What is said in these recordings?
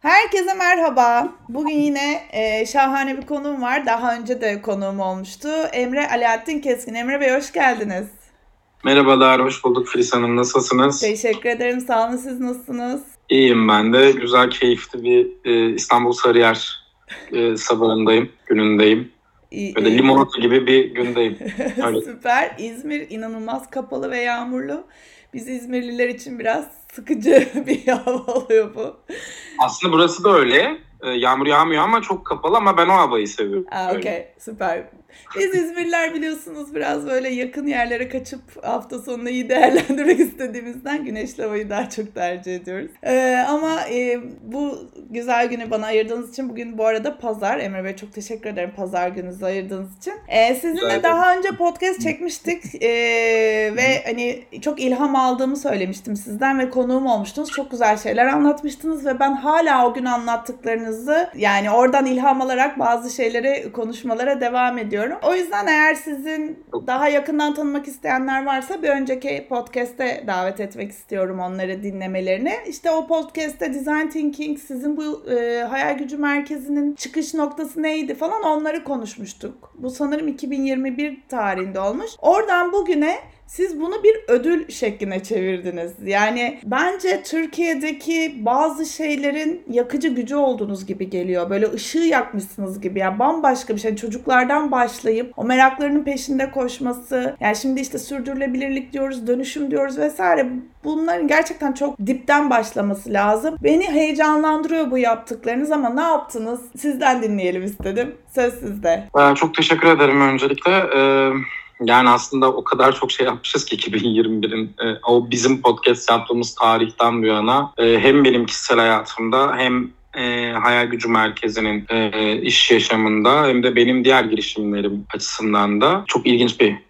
Herkese merhaba. Bugün yine e, şahane bir konuğum var. Daha önce de konuğum olmuştu. Emre Alaaddin Keskin. Emre Bey hoş geldiniz. Merhabalar, hoş bulduk Filiz Hanım. Nasılsınız? Teşekkür ederim. Sağ olun. Siz nasılsınız? İyiyim ben de. Güzel, keyifli bir e, İstanbul Sarıyer e, sabahındayım, günündeyim. Böyle iyi. limonata gibi bir gündeyim. Süper. İzmir inanılmaz kapalı ve yağmurlu. Biz İzmirliler için biraz sıkıcı bir hava oluyor bu. Aslında burası da öyle. E, yağmur yağmıyor ama çok kapalı ama ben o havayı seviyorum. Aa, Öyle. okey. Süper. Biz İzmirliler biliyorsunuz biraz böyle yakın yerlere kaçıp hafta sonunu iyi değerlendirmek istediğimizden güneşli havayı daha çok tercih ediyoruz. Ee, ama e, bu güzel günü bana ayırdığınız için bugün bu arada pazar. Emre Bey çok teşekkür ederim pazar gününüzü ayırdığınız için. Ee, sizinle ederim. daha önce podcast çekmiştik ee, ve hani çok ilham aldığımı söylemiştim sizden ve konuğum olmuştunuz. Çok güzel şeyler anlatmıştınız ve ben hala o gün anlattıklarınızı yani oradan ilham alarak bazı şeyleri konuşmalara devam ediyorum. O yüzden eğer sizin daha yakından tanımak isteyenler varsa bir önceki podcast'te davet etmek istiyorum onları dinlemelerini. İşte o podcast'te Design Thinking sizin bu e, hayal gücü merkezinin çıkış noktası neydi falan onları konuşmuştuk. Bu sanırım 2021 tarihinde olmuş. Oradan bugüne siz bunu bir ödül şekline çevirdiniz. Yani bence Türkiye'deki bazı şeylerin yakıcı gücü olduğunuz gibi geliyor. Böyle ışığı yakmışsınız gibi. Yani bambaşka bir şey. Çocuklardan başlayıp o meraklarının peşinde koşması. Yani şimdi işte sürdürülebilirlik diyoruz, dönüşüm diyoruz vesaire. Bunların gerçekten çok dipten başlaması lazım. Beni heyecanlandırıyor bu yaptıklarınız ama ne yaptınız? Sizden dinleyelim istedim. Söz sizde. E, çok teşekkür ederim öncelikle. E, yani aslında o kadar çok şey yapmışız ki 2021'in e, o bizim podcast yaptığımız tarihten bu yana e, hem benim kişisel hayatımda hem e, Hayal Gücü Merkezi'nin e, iş yaşamında hem de benim diğer girişimlerim açısından da çok ilginç bir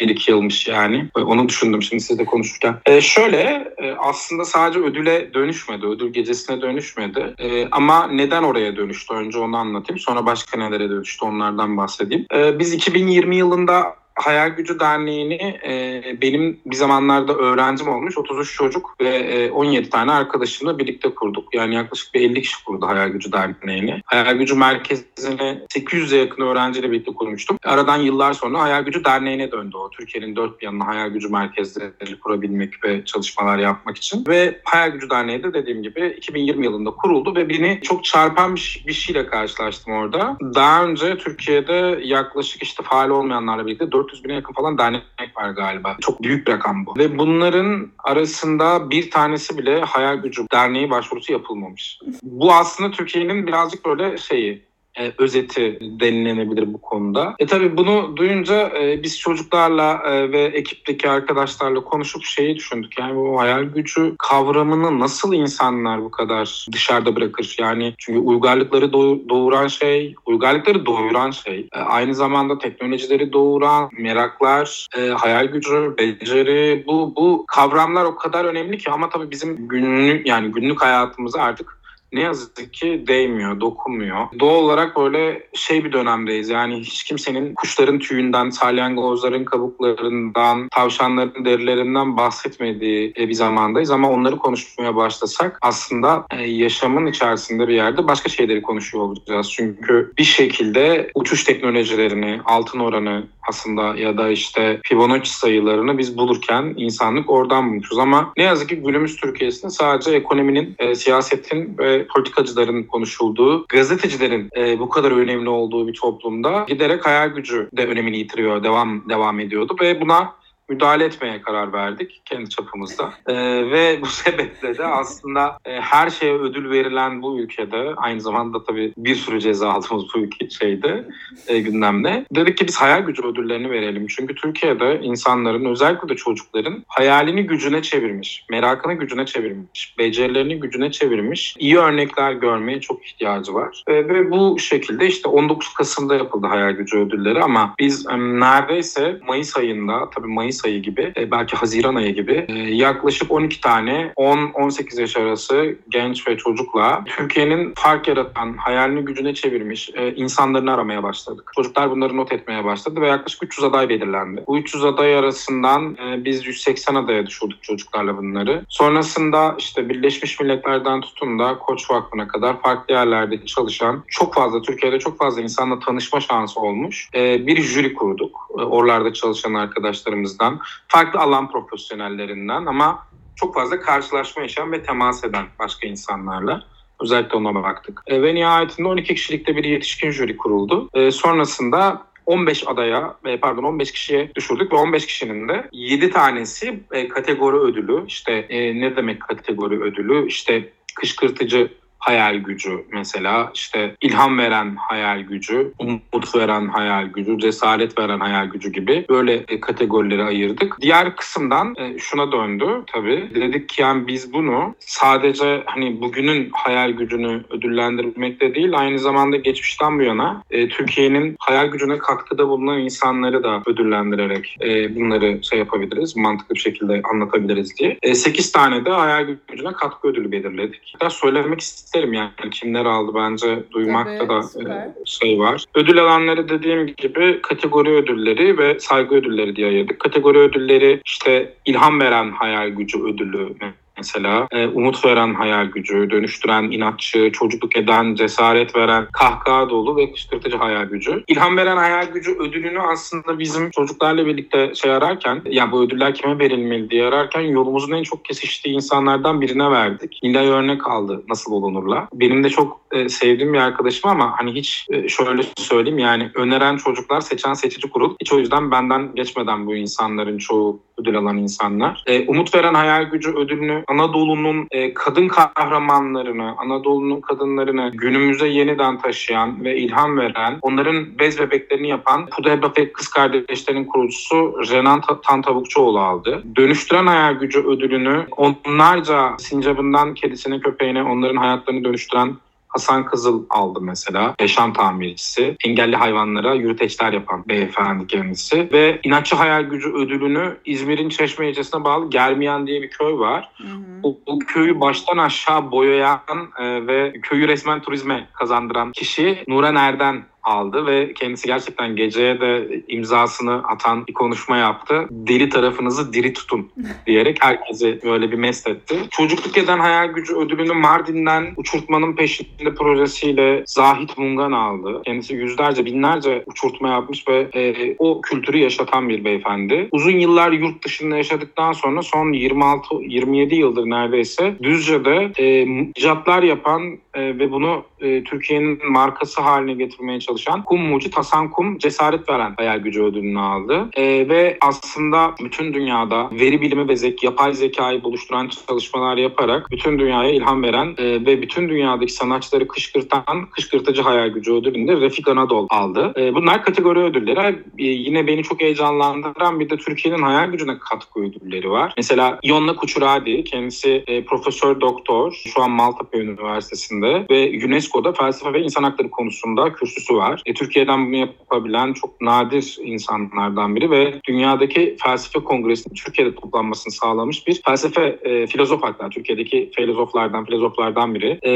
bir iki yılmış yani. E, Onu düşündüm şimdi sizle konuşurken. E, şöyle e, aslında sadece ödüle dönüşmedi, ödül gecesine dönüşmedi. E, ama neden oraya dönüştü? Önce onu anlatayım. Sonra başka nelere dönüştü onlardan bahsedeyim. E, biz 2020 yılında Hayal Gücü Derneği'ni e, benim bir zamanlarda öğrencim olmuş 33 çocuk ve e, 17 tane arkadaşımla birlikte kurduk. Yani yaklaşık bir 50 kişi kurdu Hayal Gücü Derneği'ni. Hayal Gücü Merkezi'ni 800'e yakın öğrenciyle birlikte kurmuştum. Aradan yıllar sonra Hayal Gücü Derneği'ne döndü o. Türkiye'nin dört bir yanına Hayal Gücü Merkezleri kurabilmek ve çalışmalar yapmak için. Ve Hayal Gücü Derneği de dediğim gibi 2020 yılında kuruldu ve beni çok çarpan bir, şeyle karşılaştım orada. Daha önce Türkiye'de yaklaşık işte faal olmayanlarla birlikte 400 bine yakın falan dernek var galiba. Çok büyük bir rakam bu. Ve bunların arasında bir tanesi bile Hayal Gücü Derneği başvurusu yapılmamış. Bu aslında Türkiye'nin birazcık böyle şeyi e, özeti denilebilir bu konuda. E tabii bunu duyunca e, biz çocuklarla e, ve ekipteki arkadaşlarla konuşup şeyi düşündük. Yani bu hayal gücü kavramını nasıl insanlar bu kadar dışarıda bırakır? Yani çünkü uygarlıkları doğ- doğuran şey, uygarlıkları doyuran şey. E, aynı zamanda teknolojileri doğuran meraklar, e, hayal gücü, beceri bu bu kavramlar o kadar önemli ki ama tabii bizim günlük yani günlük hayatımıza artık ne yazık ki değmiyor, dokunmuyor. Doğal olarak böyle şey bir dönemdeyiz. Yani hiç kimsenin kuşların tüyünden, salyangozların kabuklarından, tavşanların derilerinden bahsetmediği e, bir zamandayız. Ama onları konuşmaya başlasak aslında e, yaşamın içerisinde bir yerde başka şeyleri konuşuyor olacağız. Çünkü bir şekilde uçuş teknolojilerini, altın oranı aslında ya da işte Fibonacci sayılarını biz bulurken insanlık oradan bulmuşuz. Ama ne yazık ki günümüz Türkiye'sinde sadece ekonominin, e, siyasetin ve politikacıların konuşulduğu, gazetecilerin e, bu kadar önemli olduğu bir toplumda giderek hayal gücü de önemini yitiriyor, devam devam ediyordu ve buna müdahale etmeye karar verdik kendi çapımızda. Ee, ve bu sebeple de aslında e, her şeye ödül verilen bu ülkede aynı zamanda tabii bir sürü ceza aldığımız bu ülke şeyde e, gündemde. Dedik ki biz hayal gücü ödüllerini verelim. Çünkü Türkiye'de insanların özellikle de çocukların hayalini gücüne çevirmiş, merakını gücüne çevirmiş, becerilerini gücüne çevirmiş iyi örnekler görmeye çok ihtiyacı var. E, ve bu şekilde işte 19 Kasım'da yapıldı hayal gücü ödülleri ama biz e, neredeyse Mayıs ayında tabii Mayıs Mayıs ayı gibi, e, belki Haziran ayı gibi e, yaklaşık 12 tane 10-18 yaş arası genç ve çocukla Türkiye'nin fark yaratan, hayalini gücüne çevirmiş e, insanlarını aramaya başladık. Çocuklar bunları not etmeye başladı ve yaklaşık 300 aday belirlendi. Bu 300 aday arasından e, biz 180 adaya düşürdük çocuklarla bunları. Sonrasında işte Birleşmiş Milletler'den tutun da Koç Vakfı'na kadar farklı yerlerde çalışan çok fazla Türkiye'de çok fazla insanla tanışma şansı olmuş. Bir jüri kurduk. E, oralarda çalışan arkadaşlarımızdan, farklı alan profesyonellerinden ama çok fazla karşılaşma yaşayan ve temas eden başka insanlarla. Özellikle ona baktık. E, ve nihayetinde 12 kişilikte bir yetişkin jüri kuruldu. E, sonrasında 15 adaya e, pardon 15 kişiye düşürdük ve 15 kişinin de 7 tanesi e, kategori ödülü işte e, ne demek kategori ödülü işte kışkırtıcı hayal gücü mesela işte ilham veren hayal gücü, umut veren hayal gücü, cesaret veren hayal gücü gibi böyle e, kategorileri ayırdık. Diğer kısımdan e, şuna döndü tabii. Dedik ki yani biz bunu sadece hani bugünün hayal gücünü ödüllendirmekte değil aynı zamanda geçmişten bu yana e, Türkiye'nin hayal gücüne katkıda bulunan insanları da ödüllendirerek bunları şey yapabiliriz, mantıklı bir şekilde anlatabiliriz diye. 8 tane de hayal gücüne katkı ödülü belirledik. Hatta söylemek istedim isterim yani kimler aldı bence duymakta da süper. şey var. Ödül alanları dediğim gibi kategori ödülleri ve saygı ödülleri diye ayırdık. Kategori ödülleri işte ilham veren hayal gücü ödülü mesela. E, umut veren hayal gücü, dönüştüren inatçı, çocukluk eden, cesaret veren, kahkaha dolu ve kışkırtıcı hayal gücü. İlham veren hayal gücü ödülünü aslında bizim çocuklarla birlikte şey ararken, yani bu ödüller kime verilmeli diye ararken yolumuzun en çok kesiştiği insanlardan birine verdik. Nilay örnek aldı nasıl olunurla. Benim de çok e, sevdiğim bir arkadaşım ama hani hiç e, şöyle söyleyeyim yani öneren çocuklar seçen seçici kurul. Hiç o yüzden benden geçmeden bu insanların çoğu ödül alan insanlar. E, umut veren hayal gücü ödülünü Anadolu'nun e, kadın kahramanlarını, Anadolu'nun kadınlarını günümüze yeniden taşıyan ve ilham veren, onların bez bebeklerini yapan Pudebra ve Kız Kardeşlerin kurucusu Renan Tantavukçuoğlu aldı. Dönüştüren hayal gücü ödülünü onlarca sincabından kedisine köpeğine onların hayatlarını dönüştüren Hasan Kızıl aldı mesela. Yaşam tamircisi. Engelli hayvanlara yürüteçler yapan beyefendi kendisi. Ve inatçı hayal gücü ödülünü İzmir'in Çeşme ilçesine bağlı Germiyan diye bir köy var. Hı hı. O, o köyü baştan aşağı boyayan e, ve köyü resmen turizme kazandıran kişi Nuran Erden aldı ve kendisi gerçekten geceye de imzasını atan bir konuşma yaptı. Deli tarafınızı diri tutun diyerek herkesi böyle bir mest etti. Çocukluk eden hayal gücü ödülünü Mardin'den uçurtmanın peşinde projesiyle Zahit Mungan aldı. Kendisi yüzlerce binlerce uçurtma yapmış ve e, o kültürü yaşatan bir beyefendi. Uzun yıllar yurt dışında yaşadıktan sonra son 26-27 yıldır neredeyse Düzce'de e, icatlar yapan e, ve bunu e, Türkiye'nin markası haline getirmeye çalışan Kum Mucit Hasan Kum cesaret veren hayal gücü ödülünü aldı. E, ve aslında bütün dünyada veri bilimi ve zek, yapay zekayı buluşturan çalışmalar yaparak bütün dünyaya ilham veren e, ve bütün dünyadaki sanatçıları kışkırtan kışkırtıcı hayal gücü ödülünü Refik Anadol aldı. E, bunlar kategori ödülleri. E, yine beni çok heyecanlandıran bir de Türkiye'nin hayal gücüne katkı ödülleri var. Mesela Yonna Kuçuradi kendisi e, profesör doktor şu an Maltepe Üniversitesi'nde ve UNESCO UNESCO'da felsefe ve insan hakları konusunda kürsüsü var. E, Türkiye'den bunu yapabilen çok nadir insanlardan biri ve dünyadaki felsefe kongresinin Türkiye'de toplanmasını sağlamış bir felsefe e, filozof hatta Türkiye'deki filozoflardan filozoflardan biri. E,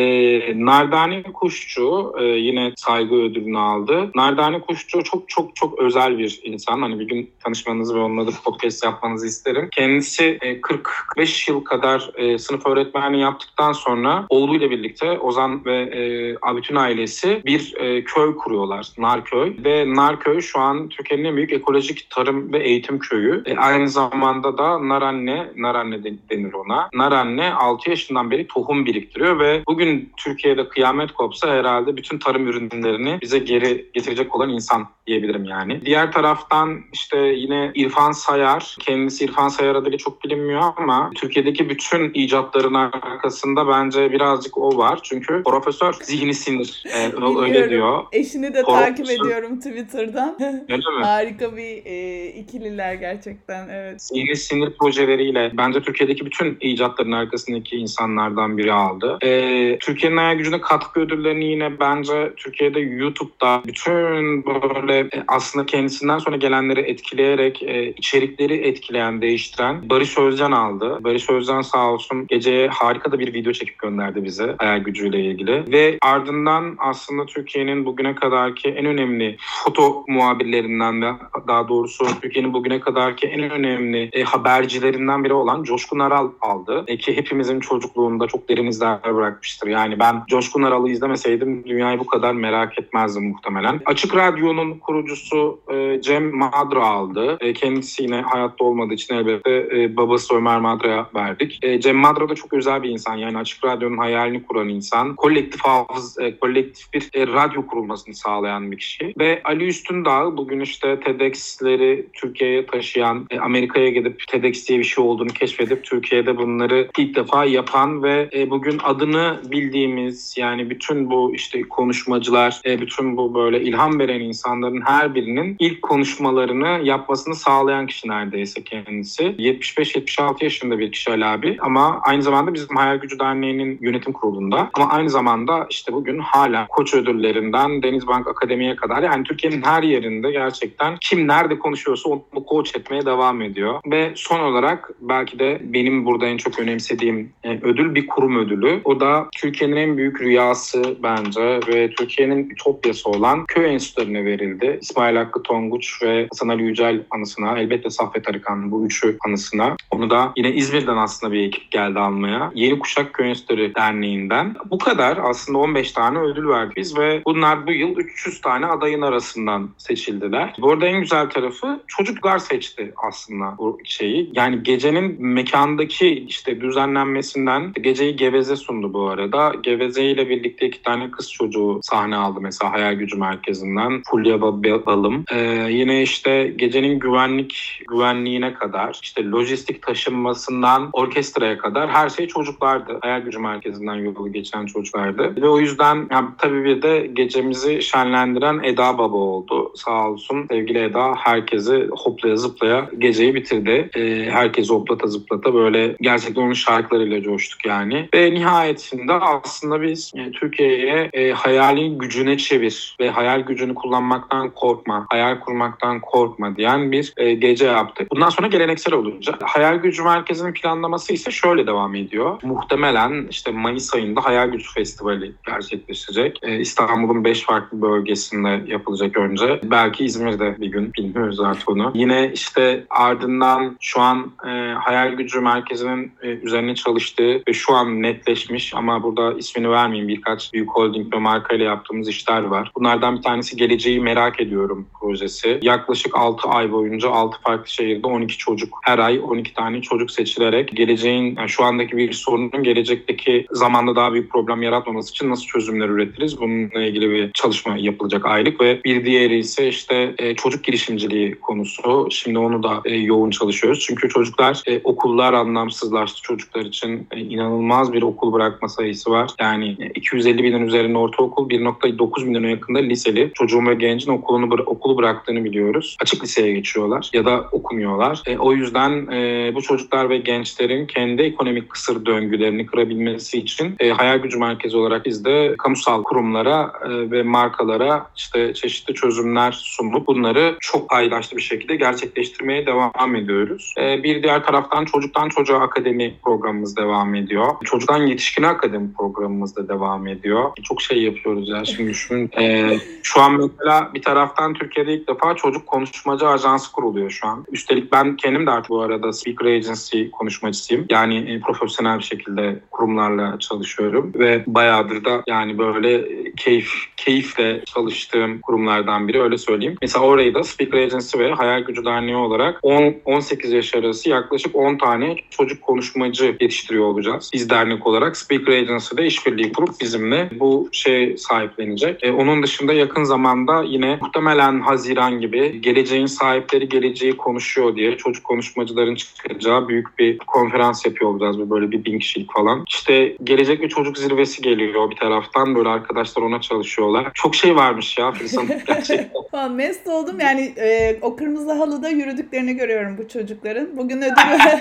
Nardani Kuşçu e, yine saygı ödülünü aldı. Nardani Kuşçu çok çok çok özel bir insan. Hani bir gün tanışmanızı ve onunla da podcast yapmanızı isterim. Kendisi e, 45 yıl kadar e, sınıf öğretmenliği yaptıktan sonra oğluyla birlikte Ozan ve e, bütün ailesi bir e, köy kuruyorlar. Narköy. Ve Narköy şu an Türkiye'nin en büyük ekolojik tarım ve eğitim köyü. E, aynı zamanda da Naranne, Naranne denir ona. Naranne 6 yaşından beri tohum biriktiriyor ve bugün Türkiye'de kıyamet kopsa herhalde bütün tarım ürünlerini bize geri getirecek olan insan diyebilirim yani. Diğer taraftan işte yine İrfan Sayar, kendisi İrfan Sayar adıyla çok bilinmiyor ama Türkiye'deki bütün icatların arkasında bence birazcık o var. Çünkü profesör zihni sinir. E, öyle diyor. Eşini de Korkmuşsun. takip ediyorum Twitter'dan. Öyle mi? Harika bir e, ikililer gerçekten evet. Zihni sinir projeleriyle bence Türkiye'deki bütün icatların arkasındaki insanlardan biri aldı. E, Türkiye'nin hayal gücüne katkı ödüllerini yine bence Türkiye'de YouTube'da bütün böyle e, aslında kendisinden sonra gelenleri etkileyerek e, içerikleri etkileyen, değiştiren Barış Özcan aldı. Barış Özcan sağ olsun geceye harika da bir video çekip gönderdi bize hayal gücüyle ilgili. Ve ardından aslında Türkiye'nin bugüne kadarki en önemli foto muhabirlerinden ve daha doğrusu Türkiye'nin bugüne kadarki en önemli e, habercilerinden biri olan Coşkun Aral aldı. E, ki hepimizin çocukluğunda çok derin izler bırakmıştır. Yani ben Coşkun Aral'ı izlemeseydim dünyayı bu kadar merak etmezdim muhtemelen. Açık Radyo'nun kurucusu e, Cem Madra aldı. E, kendisi yine hayatta olmadığı için elbette e, babası Ömer Madra'ya verdik. E, Cem Madra da çok özel bir insan. Yani Açık Radyo'nun hayalini kuran insan. Kolektif hafız, e, kolektif bir e, radyo kurulmasını sağlayan bir kişi. Ve Ali Üstündağ bugün işte TEDx'leri Türkiye'ye taşıyan, e, Amerika'ya gidip TEDx diye bir şey olduğunu keşfedip Türkiye'de bunları ilk defa yapan ve e, bugün adını bildiğimiz yani bütün bu işte konuşmacılar, e, bütün bu böyle ilham veren insanların her birinin ilk konuşmalarını yapmasını sağlayan kişi neredeyse kendisi. 75-76 yaşında bir kişi Ali abi ama aynı zamanda bizim Hayal Gücü Derneği'nin yönetim kurulunda ama aynı zamanda işte bugün hala koç ödüllerinden Denizbank Akademi'ye kadar yani Türkiye'nin her yerinde gerçekten kim nerede konuşuyorsa onu koç etmeye devam ediyor. Ve son olarak belki de benim burada en çok önemsediğim e, ödül bir kurum ödülü. O da Türkiye'nin en büyük rüyası bence ve Türkiye'nin ütopyası olan köy enstitülerine verildi. İsmail Hakkı Tonguç ve Hasan Ali Yücel anısına, elbette Saffet Arıkan bu üçü anısına. Onu da yine İzmir'den aslında bir ekip geldi almaya. Yeni Kuşak Köy Enstitüleri Derneği'nden. Bu kadar aslında 15 tane ödül verdik biz ve bunlar bu yıl 300 tane adayın arasından seçildiler. Bu arada en güzel tarafı çocuklar seçti aslında bu şeyi. Yani gecenin mekandaki işte düzenlenmesinden geceyi Geveze sundu bu arada. Geveze ile birlikte iki tane kız çocuğu sahne aldı mesela Hayal Gücü Merkezi'nden. Fulya Balım. Ee, yine işte gecenin güvenlik güvenliğine kadar işte lojistik taşınmasından orkestraya kadar her şey çocuklardı. Hayal Gücü Merkezi'nden yolu geçen çocuklardı. Ve o yüzden yani tabii bir de gecemizi şenlendiren Eda Baba oldu. Sağ olsun sevgili Eda herkesi hoplaya zıplaya geceyi bitirdi. Ee, herkesi hoplata zıplata böyle gerçekten onun şarkılarıyla coştuk yani. Ve nihayetinde aslında biz yani Türkiye'ye e, hayalin gücüne çevir ve hayal gücünü kullanmaktan korkma, hayal kurmaktan korkma diyen bir e, gece yaptık. Bundan sonra geleneksel olacak. Hayal Gücü Merkezi'nin planlaması ise şöyle devam ediyor. Muhtemelen işte Mayıs ayında Hayal Gücü Festivali gerçekleşecek. E, İstanbul'un 5 farklı bölgesinde yapılacak önce. Belki İzmir'de bir gün bilmiyoruz artık onu. Yine işte ardından şu an e, Hayal Gücü Merkezi'nin e, üzerine çalıştığı ve şu an netleşmiş ama burada ismini vermeyeyim birkaç büyük holding ve markayla yaptığımız işler var. Bunlardan bir tanesi Geleceği Merak Ediyorum projesi. Yaklaşık 6 ay boyunca 6 farklı şehirde 12 çocuk her ay 12 tane çocuk seçilerek geleceğin yani şu andaki bir sorunun gelecekteki zamanda daha büyük problem yaratmaması için nasıl çözümler üretiriz? Bununla ilgili bir çalışma yapılacak aylık ve bir diğeri ise işte e, çocuk girişimciliği konusu. Şimdi onu da e, yoğun çalışıyoruz. Çünkü çocuklar e, okullar anlamsızlaştı çocuklar için. E, inanılmaz bir okul bırakma sayısı var. Yani e, 250 binin üzerinde ortaokul, 1.9 milyona yakında liseli çocuğun ve gencin okulunu okulu bıraktığını biliyoruz. Açık liseye geçiyorlar ya da okumuyorlar. E, o yüzden e, bu çocuklar ve gençlerin kendi ekonomik kısır döngülerini kırabilmesi için e, hayal gücü merkezi olarak biz de kamusal kurumlara e, ve markalara işte çeşitli çözümler sunup bunları çok paydaşlı bir şekilde gerçekleştirmeye devam ediyoruz. E, bir diğer taraftan çocuktan çocuğa akademi programımız devam ediyor. Çocuktan yetişkine akademi programımız da devam ediyor. Çok şey yapıyoruz ya şimdi düşünün. E, şu an mesela bir taraftan Türkiye'de ilk defa çocuk konuşmacı ajansı kuruluyor şu an. Üstelik ben kendim de artık bu arada speaker agency konuşmacısıyım. Yani profesyonel bir şekilde kurumlarla çalışıyorum ve bayağıdır da yani böyle keyif keyifle çalıştığım kurumlardan biri öyle söyleyeyim. Mesela orayı da Speaker Agency ve Hayal Gücü Derneği olarak 10-18 yaş arası yaklaşık 10 tane çocuk konuşmacı yetiştiriyor olacağız. Biz dernek olarak Speaker Agency'de işbirliği kurup bizimle bu şey sahiplenecek. E, onun dışında yakın zamanda yine muhtemelen Haziran gibi geleceğin sahipleri geleceği konuşuyor diye çocuk konuşmacıların çıkacağı büyük bir konferans yapıyor olacağız. Böyle bir bin kişilik falan. İşte gelecek bir çocuk zirvesi geliyor bir taraftan. Böyle arkadaşlar ona çalışıyorlar. Çok şey varmış ya Filiz gerçekten. Falan mest oldum yani e, o kırmızı halıda yürüdüklerini görüyorum bu çocukların. Bugün ödül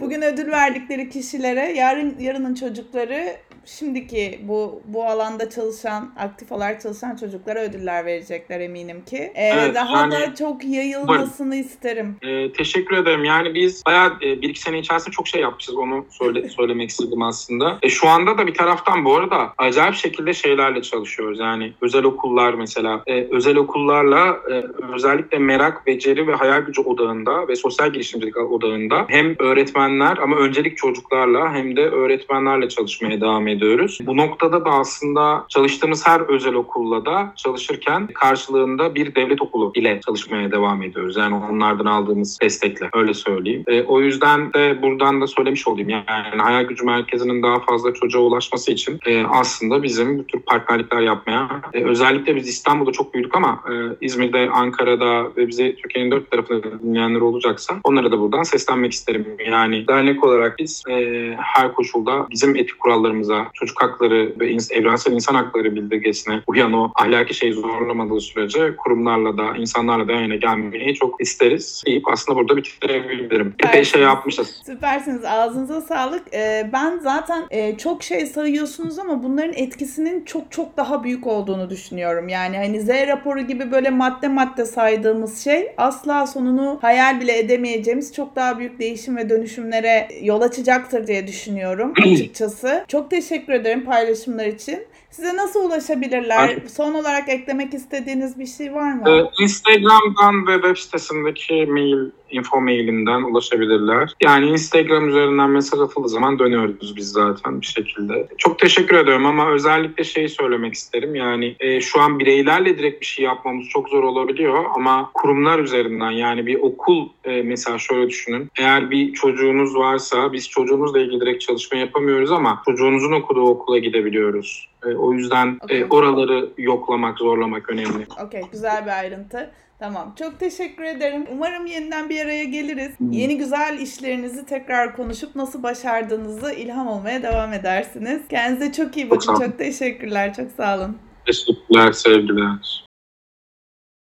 bugün ödül verdikleri kişilere yarın yarının çocukları şimdiki bu bu alanda çalışan aktif olarak çalışan çocuklara ödüller verecekler eminim ki. E, Evet, daha yani- da çok yayılmasını isterim. Ee, teşekkür ederim. Yani biz bayağı e, bir iki sene içerisinde çok şey yapmışız. Onu söyle, söylemek istedim aslında. E, şu anda da bir taraftan bu arada acayip şekilde şeylerle çalışıyoruz. Yani özel okullar mesela. E, özel okullarla e, özellikle merak, beceri ve hayal gücü odağında ve sosyal girişimcilik odağında hem öğretmenler ama öncelik çocuklarla hem de öğretmenlerle çalışmaya devam ediyoruz. Bu noktada da aslında çalıştığımız her özel okulla da çalışırken karşılığında bir devlet okulu ile çalışmaya devam ediyoruz. Yani onlardan aldığımız destekle öyle söyleyeyim. E, o yüzden de buradan da söylemiş olayım. Yani Hayal Gücü Merkezi'nin daha fazla çocuğa ulaşması için e, aslında bizim bu tür partnerlikler yapmaya e, özellikle biz İstanbul'da çok büyüdük ama e, İzmir'de, Ankara'da ve bizi Türkiye'nin dört tarafında dinleyenler olacaksa onlara da buradan seslenmek isterim. Yani dernek olarak biz e, her koşulda bizim etik kurallarımıza, çocuk hakları ve ins- evrensel insan hakları bildirgesine uyan o ahlaki şey zorlamadığı sürece kurumlarla da insanlarla da yayına gelmeyi çok isteriz deyip aslında burada bitirebilirim. Epey şey yapmışız. Süpersiniz. Ağzınıza sağlık. Ee, ben zaten e, çok şey sayıyorsunuz ama bunların etkisinin çok çok daha büyük olduğunu düşünüyorum. Yani hani Z raporu gibi böyle madde madde saydığımız şey asla sonunu hayal bile edemeyeceğimiz çok daha büyük değişim ve dönüşümlere yol açacaktır diye düşünüyorum açıkçası. Çok teşekkür ederim paylaşımlar için. Size nasıl ulaşabilirler? Ben- Son olarak eklemek istediğiniz bir şey var mı? Ee, Instagram'dan ve web sitesindeki mail, info mailinden ulaşabilirler. Yani Instagram üzerinden mesaj atıldığı zaman dönüyoruz biz zaten bir şekilde. Çok teşekkür ediyorum ama özellikle şeyi söylemek isterim. Yani e, şu an bireylerle direkt bir şey yapmamız çok zor olabiliyor ama kurumlar üzerinden yani bir okul e, mesela şöyle düşünün. Eğer bir çocuğunuz varsa biz çocuğunuzla ilgili direkt çalışma yapamıyoruz ama çocuğunuzun okuduğu okula gidebiliyoruz. E, o yüzden e, oraları yoklamak, zorlamak önemli. Okey güzel bir ayrıntı. Tamam. Çok teşekkür ederim. Umarım yeniden bir araya geliriz. Hmm. Yeni güzel işlerinizi tekrar konuşup nasıl başardığınızı ilham olmaya devam edersiniz. Kendinize çok iyi bakın. Çok. Çok teşekkürler. Çok sağ olun. Teşekkürler, sevgiler.